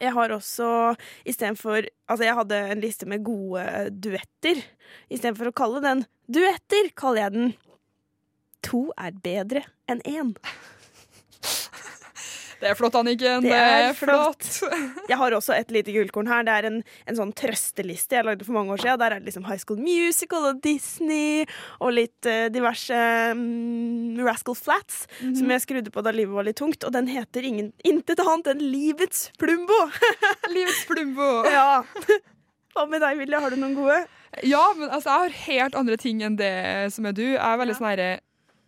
[SPEAKER 5] Jeg har også istedenfor Altså, jeg hadde en liste med gode duetter. Istedenfor å kalle den duetter, kaller jeg den To er bedre enn én.
[SPEAKER 3] Det er flott, Anniken.
[SPEAKER 5] Det er
[SPEAKER 3] flott.
[SPEAKER 5] Jeg har også et lite gullkorn her. Det er en, en sånn trøsteliste jeg lagde for mange år siden. Der er det liksom High School Musical og Disney og litt uh, diverse um, Rascal Flats
[SPEAKER 3] Mhm.
[SPEAKER 5] som jeg skrudde på da livet var litt tungt. Og den heter ingen, intet annet enn Livets Plumbo.
[SPEAKER 3] Livets Plumbo.
[SPEAKER 5] ja. Hva med deg, Vilje? Har du noen gode?
[SPEAKER 3] Ja, men altså, jeg har helt andre ting enn det som er du. Jeg er veldig
[SPEAKER 5] Ja.
[SPEAKER 3] sånn herre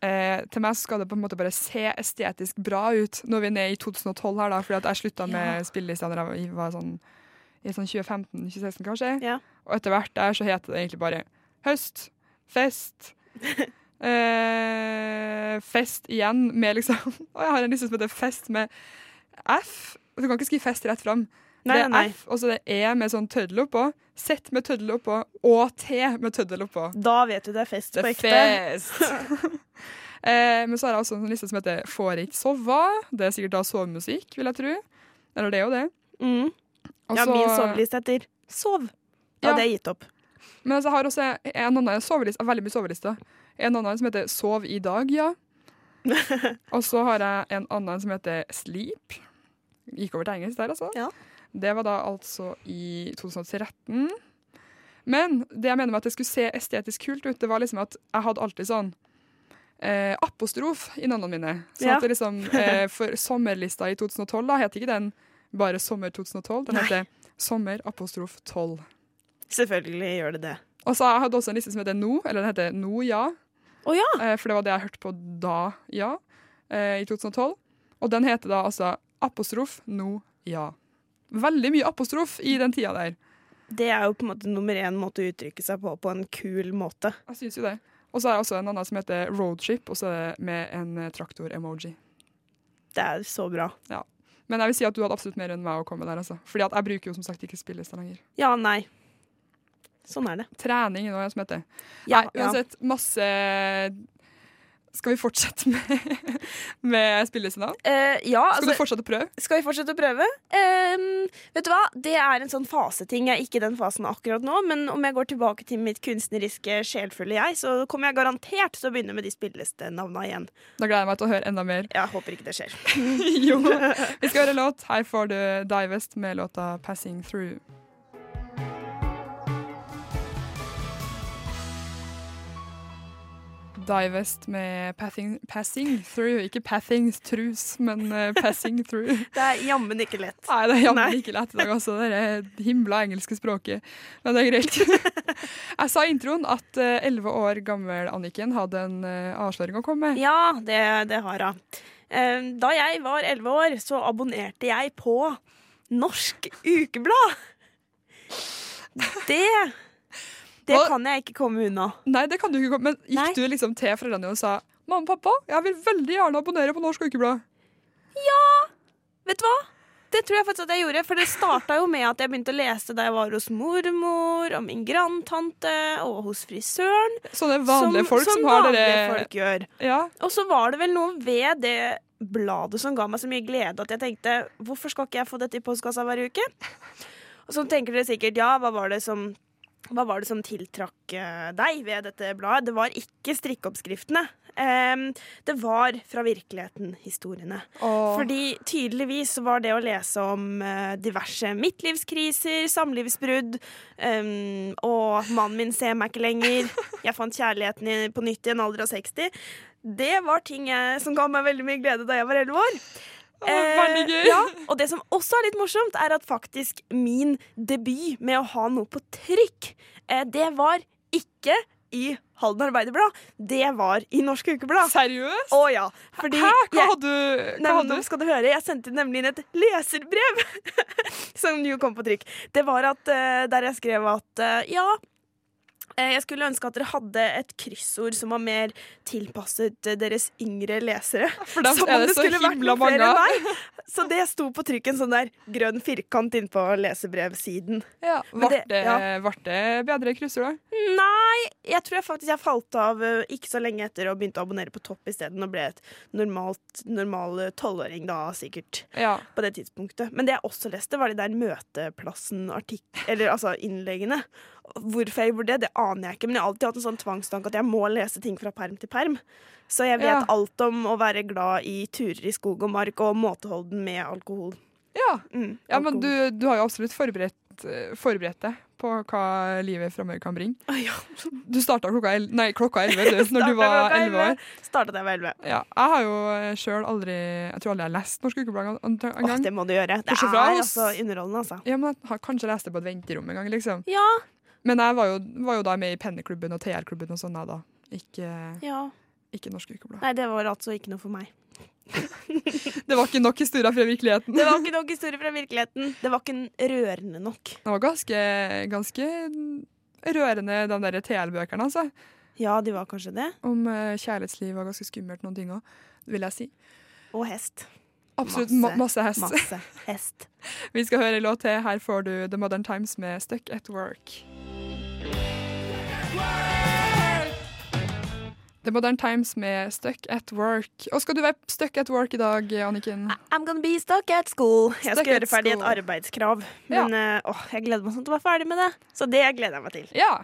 [SPEAKER 3] eh, Til meg skal det på en måte bare se estetisk bra ut når vi er nede i 2012 her, da, fordi at jeg slutta med
[SPEAKER 5] Ja.
[SPEAKER 3] spillelista da jeg var sånn i sånn 2015-2016, kanskje.
[SPEAKER 5] Ja.
[SPEAKER 3] Og etter hvert der så heter det egentlig bare høst, fest, eh, fest igjen med liksom Og jeg har en liste som heter fest med F. Du kan ikke skrive fest rett fram.
[SPEAKER 5] Nei,
[SPEAKER 3] det er
[SPEAKER 5] nei.
[SPEAKER 3] F, og så det er E med sånn tøddel oppå. Z med tøddel oppå, og T med tøddel oppå.
[SPEAKER 5] Da vet du det er fest
[SPEAKER 3] Det
[SPEAKER 5] på
[SPEAKER 3] er
[SPEAKER 5] ekte.
[SPEAKER 3] fest! eh, men så har jeg også en liste som heter Får ikke sove. Det er sikkert da sovemusikk, vil jeg tro. Eller det er jo det.
[SPEAKER 5] Mm.
[SPEAKER 3] Også,
[SPEAKER 5] Ja, min soveliste heter Sov. Da
[SPEAKER 3] Ja.
[SPEAKER 5] hadde jeg gitt opp.
[SPEAKER 3] Men altså, jeg har også en annen soveliste, veldig mye sovelister. En annen som heter Sov i dag, ja. og så har jeg en annen som heter Sleep. Gikk over til engelsk der, altså.
[SPEAKER 5] Ja.
[SPEAKER 3] Det var da altså i 2013. Men det jeg mener med at det skulle se estetisk kult ut, det var liksom at jeg hadde alltid sånn eh, apostrof i navnene mine. Så
[SPEAKER 5] Ja.
[SPEAKER 3] at det liksom, eh, For sommerlista i 2012 da het ikke den bare Sommer 2012, den heter Sommer apostrof 12.
[SPEAKER 5] Selvfølgelig gjør det det.
[SPEAKER 3] Og så jeg hadde også en liste som heter No, eller den heter No ja.
[SPEAKER 5] Å ja.
[SPEAKER 3] Eh, for det var det jeg hørte på da ja, eh, i 2012. Og den heter da altså apostrof no ja. Veldig mye apostrof i den tida der.
[SPEAKER 5] Det er jo på en måte nummer én måte å uttrykke seg på på en kul måte.
[SPEAKER 3] Jeg syns jo det. Og så er det også en annen som heter roadship, og så er det med en eh, traktor-emoji.
[SPEAKER 5] Det er så bra. Ja.
[SPEAKER 3] Men jeg vil si at du hadde absolutt mer enn meg å komme der, altså. Fordi at jeg bruker jo som sagt ikke spillelista lenger.
[SPEAKER 5] Ja, nei. Sånn er det.
[SPEAKER 3] Trening er noe som heter.
[SPEAKER 5] Ja,
[SPEAKER 3] Nei, uansett, masse Skal vi fortsette med, med spillelistenavn?
[SPEAKER 5] Uh, ja,
[SPEAKER 3] Skal
[SPEAKER 5] altså,
[SPEAKER 3] du fortsette å prøve?
[SPEAKER 5] skal vi fortsette å prøve? Uh, vet du hva? Det er en sånn faseting. Jeg er ikke i den fasen akkurat nå, men om jeg går tilbake til mitt kunstneriske, sjelfulle jeg, så kommer jeg garantert til å begynne med de spillelistenavna igjen.
[SPEAKER 3] Da gleder jeg meg til å høre enda mer.
[SPEAKER 5] Jeg håper ikke det skjer.
[SPEAKER 3] jo. Vi skal høre låt. Her får du Divest med låta 'Passing Through'. Divest med passing, 'Passing Through'. Ikke 'Pathing Throughs', men uh, 'Passing Through'.
[SPEAKER 5] Det er jammen ikke lett.
[SPEAKER 3] Nei, det er jammen ikke lett i dag, altså. Det er himla engelske språket. Men det er greit. Jeg sa i introen at elleve år gammel Anniken hadde en uh, avsløring å komme med.
[SPEAKER 5] Ja, det, det har hun. Eh, Da jeg var elleve år, så abonnerte jeg på Norsk Ukeblad. Det Det
[SPEAKER 3] og,
[SPEAKER 5] kan jeg ikke komme unna.
[SPEAKER 3] Nei, det kan du ikke komme. Men gikk
[SPEAKER 5] Nei.
[SPEAKER 3] du liksom til foreldrene dine og sa Mamma, og pappa, jeg vil veldig gjerne abonnere på Norsk Ukeblad. Ja!
[SPEAKER 5] Vet du hva? Det tror jeg faktisk at jeg gjorde, for det starta jo med at jeg begynte å lese da jeg var hos mormor og min grandtante og hos frisøren.
[SPEAKER 3] Sånne vanlige folk som,
[SPEAKER 5] som
[SPEAKER 3] har
[SPEAKER 5] vanlige folk gjør.
[SPEAKER 3] Ja,
[SPEAKER 5] Og så var det vel noe ved det bladet som ga meg så mye glede at jeg tenkte hvorfor skal ikke jeg få dette i postkassa hver uke? Og så tenker dere sikkert ja, hva var det som, hva var det som tiltrakk eh, deg ved dette bladet? Det var ikke strikkeoppskriftene. Det var fra virkeligheten, historiene.
[SPEAKER 3] Åh.
[SPEAKER 5] Fordi tydeligvis var det å lese om eh, diverse midtlivskriser, samlivsbrudd, em, og mannen min ser meg ikke lenger, jeg fant kjærligheten på nytt i en alder av 60, det var ting jeg, som ga meg veldig mye glede da jeg var 11 år. Eh, ja, og det som også er litt morsomt, er at faktisk min debut med å ha noe på trykk, eh, det var ikke i Halden Arbeiderblad, det var i Norsk Ukeblad.
[SPEAKER 3] Seriøst?
[SPEAKER 5] Å ja. Fordi
[SPEAKER 3] Hæ? Hva
[SPEAKER 5] jeg-
[SPEAKER 3] hadde du? Hva
[SPEAKER 5] nei, nå skal du høre, Jeg sendte nemlig inn et leserbrev som jo kom på trykk. Det var at, eh, der jeg skrev at eh, ja, jeg skulle ønske at dere hadde et kryssord som var mer tilpasset eh, deres yngre lesere.
[SPEAKER 3] For da
[SPEAKER 5] Som
[SPEAKER 3] er
[SPEAKER 5] om
[SPEAKER 3] det
[SPEAKER 5] det skulle vært flere
[SPEAKER 3] mange
[SPEAKER 5] enn meg. Så det sto på trykken sånn der grønn firkant innpå lesebrevsiden.
[SPEAKER 3] Ja. Ble
[SPEAKER 5] det-
[SPEAKER 3] det,
[SPEAKER 5] ja.
[SPEAKER 3] det bedre kryssord, da?
[SPEAKER 5] Nei, jeg tror jeg faktisk jeg falt av eh, ikke så lenge etter og begynte å abonnere på Topp isteden og ble et normalt, normal eh, tolvåring da, sikkert.
[SPEAKER 3] Ja.
[SPEAKER 5] på det tidspunktet. Men det jeg også leste, var de der Møteplassen-artikk... Eller altså innleggene. Hvorfor jeg gjorde det, det aner jeg ikke, men jeg har alltid hatt en sånn tvangstanke at jeg må lese ting fra perm til perm. Så jeg vet
[SPEAKER 3] Ja.
[SPEAKER 5] alt om å være glad i turer i skog og mark og måteholden med alkohol.
[SPEAKER 3] Ja.
[SPEAKER 5] Mm,
[SPEAKER 3] ja, men du, du har jo absolutt forberedt, eh, forberedt deg på hva livet framover kan bringe.
[SPEAKER 5] Ja.
[SPEAKER 3] Du starta klokka el- nei, klokka elleve du, når du var
[SPEAKER 5] klokka
[SPEAKER 3] elleve år.
[SPEAKER 5] Starta da jeg var elleve.
[SPEAKER 3] Ja, jeg har jo sjøl aldri Jeg tror aldri jeg har lest Norsk Ukeblad en, en gang.
[SPEAKER 5] det må du gjøre. Det er altså underholdende, altså.
[SPEAKER 3] Ja, men jeg har kanskje lest det på et venterom en gang, liksom.
[SPEAKER 5] Ja.
[SPEAKER 3] Men jeg var jo, var jo da med i Penneklubben og TR-klubben og sånn, jeg da. Ikke,
[SPEAKER 5] ja.
[SPEAKER 3] ikke Norsk Ukeblad.
[SPEAKER 5] Nei, det var altså ikke noe for meg.
[SPEAKER 3] Det var ikke nok historier fra virkeligheten.
[SPEAKER 5] Det var ikke nok historier fra virkeligheten. Det var ikke rørende nok.
[SPEAKER 3] Det var ganske, ganske rørende, de der TL-bøkene, altså.
[SPEAKER 5] Ja, de var kanskje det.
[SPEAKER 3] Om uh, kjærlighetsliv var ganske skummelt, noen ting òg, vil jeg si.
[SPEAKER 5] Og hest.
[SPEAKER 3] Absolutt
[SPEAKER 5] Masse,
[SPEAKER 3] ma masse hest.
[SPEAKER 5] Masse hest.
[SPEAKER 3] Vi skal høre en låt til. Her får du The Modern Times med Stuck at Work. The Modern Times med Stuck at Work. Og skal du være stuck at work i dag, Anniken?
[SPEAKER 5] I'm gonna be stuck at school. Jeg
[SPEAKER 3] Stuck
[SPEAKER 5] skal gjøre ferdig et arbeidskrav.
[SPEAKER 3] Ja.
[SPEAKER 5] Men eh, åh, jeg gleder meg sånn til å være ferdig med det. Så det gleder jeg meg til.
[SPEAKER 3] Ja.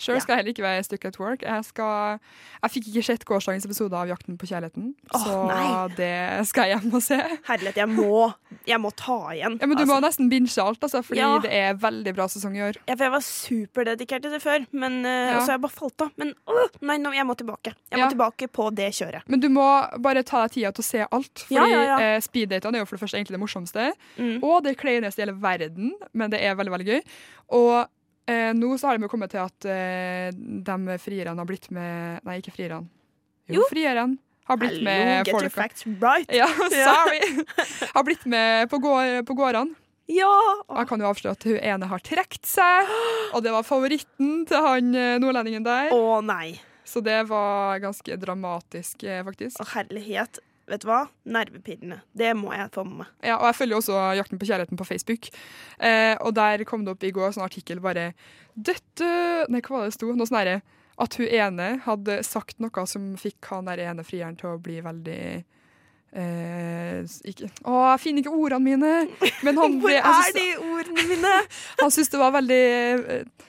[SPEAKER 3] Sjøl
[SPEAKER 5] Ja.
[SPEAKER 3] skal jeg heller ikke være stuck at work. Jeg, skal, jeg fikk ikke sett gårsdagens episode av Jakten på kjærligheten,
[SPEAKER 5] oh,
[SPEAKER 3] så
[SPEAKER 5] nei.
[SPEAKER 3] det skal jeg hjem og se.
[SPEAKER 5] Herlighet, jeg må, jeg må ta igjen.
[SPEAKER 3] Ja, men Du
[SPEAKER 5] Altså,
[SPEAKER 3] må nesten binge alt, altså, fordi
[SPEAKER 5] Ja.
[SPEAKER 3] det er veldig bra sesong i år.
[SPEAKER 5] ja, for jeg var superdedikert til det før, men
[SPEAKER 3] uh,
[SPEAKER 5] og så har jeg bare falt av. Men uh, nei, nå, jeg må tilbake. Jeg må tilbake på det kjøret.
[SPEAKER 3] Men du må bare ta deg tida til å se alt. Fordi
[SPEAKER 5] ja.
[SPEAKER 3] eh, speeddatene er jo for det første egentlig det morsomste,
[SPEAKER 5] Mm.
[SPEAKER 3] og det kleineste i hele verden, men det er veldig veldig gøy. Og eh, nå så har de kommet til at eh, de frierne har blitt med Nei, ikke frierne. Jo,
[SPEAKER 5] Jo.
[SPEAKER 3] frierne har blitt
[SPEAKER 5] Hello,
[SPEAKER 3] med
[SPEAKER 5] get your facts right.
[SPEAKER 3] Ja, sorry! har blitt med på, gård, på gårdene.
[SPEAKER 5] Ja!
[SPEAKER 3] Jeg kan jo avsløre at hun ene har trukket seg, og det var favoritten til han eh, nordlendingen der.
[SPEAKER 5] Å nei.
[SPEAKER 3] Så det var ganske dramatisk, eh, faktisk.
[SPEAKER 5] Å herlighet. Vet du hva? Nervepirrende. Det må jeg få med meg.
[SPEAKER 3] Ja, og jeg følger også Jakten på kjærligheten på Facebook. Eh, og der kom det opp i går sånn artikkel bare Dette Nei, hva var det det sto? Noe sånn herre At hun ene hadde sagt noe som fikk han der ene frieren til å bli veldig eh, ikke, Å, jeg finner ikke ordene mine! Men han
[SPEAKER 5] Hvor er de ordene mine?
[SPEAKER 3] Han syntes det var veldig eh,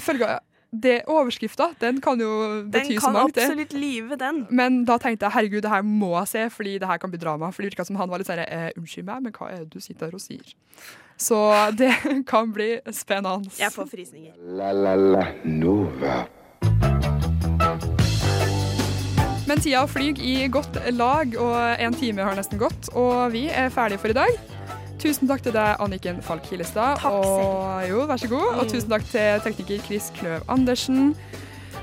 [SPEAKER 3] Ifølge det overskrifta, den kan jo bety så mangt. Den kan
[SPEAKER 5] absolutt live, den.
[SPEAKER 3] Men da tenkte jeg herregud, det her må jeg se, fordi det her kan bli drama. For det virka som han var litt sånn eh, Unnskyld meg, men hva er det du sitter her og sier? Så det kan bli spennende.
[SPEAKER 5] Jeg får frysninger.
[SPEAKER 2] La la la Nova.
[SPEAKER 3] Men tida flyr i godt lag, og en time har nesten gått. Og vi er ferdige for i dag. Tusen takk til deg, Anniken Falk Hillestad.
[SPEAKER 5] Takk selv.
[SPEAKER 3] Og, jo, vær så god. Og tusen takk til tekniker Chris Kløv Andersen.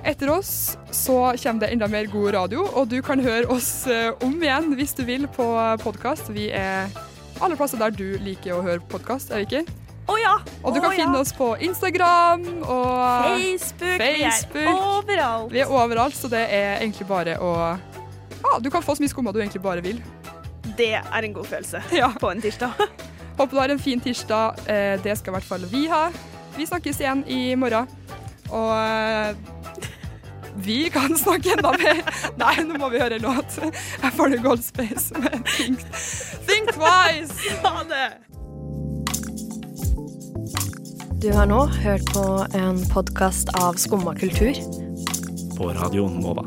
[SPEAKER 3] Etter oss så kommer det enda mer god radio, og du kan høre oss eh, om igjen hvis du vil på podkast. Vi er alle plasser der du liker å høre podkast, er vi ikke?
[SPEAKER 5] Å ja!
[SPEAKER 3] Og du kan
[SPEAKER 5] ja.
[SPEAKER 3] finne oss på Instagram og
[SPEAKER 5] Facebook.
[SPEAKER 3] Facebook.
[SPEAKER 5] Vi er overalt.
[SPEAKER 3] Vi er overalt, så det er egentlig bare å ah, Du kan få så mye skumma du egentlig bare vil.
[SPEAKER 5] Det er en god følelse
[SPEAKER 3] Ja.
[SPEAKER 5] på en tirsdag.
[SPEAKER 3] Håper du har en fin tirsdag. Eh, Det skal i hvert fall vi ha. Vi snakkes igjen i morgen. Og eh, vi kan snakke enda mer. Nei, nå må vi høre en låt. Jeg får det Gold Space med Think, Think Twice.
[SPEAKER 5] Ha det!
[SPEAKER 8] Du har nå hørt på en podkast av Skumma kultur.
[SPEAKER 9] På radioen Nova.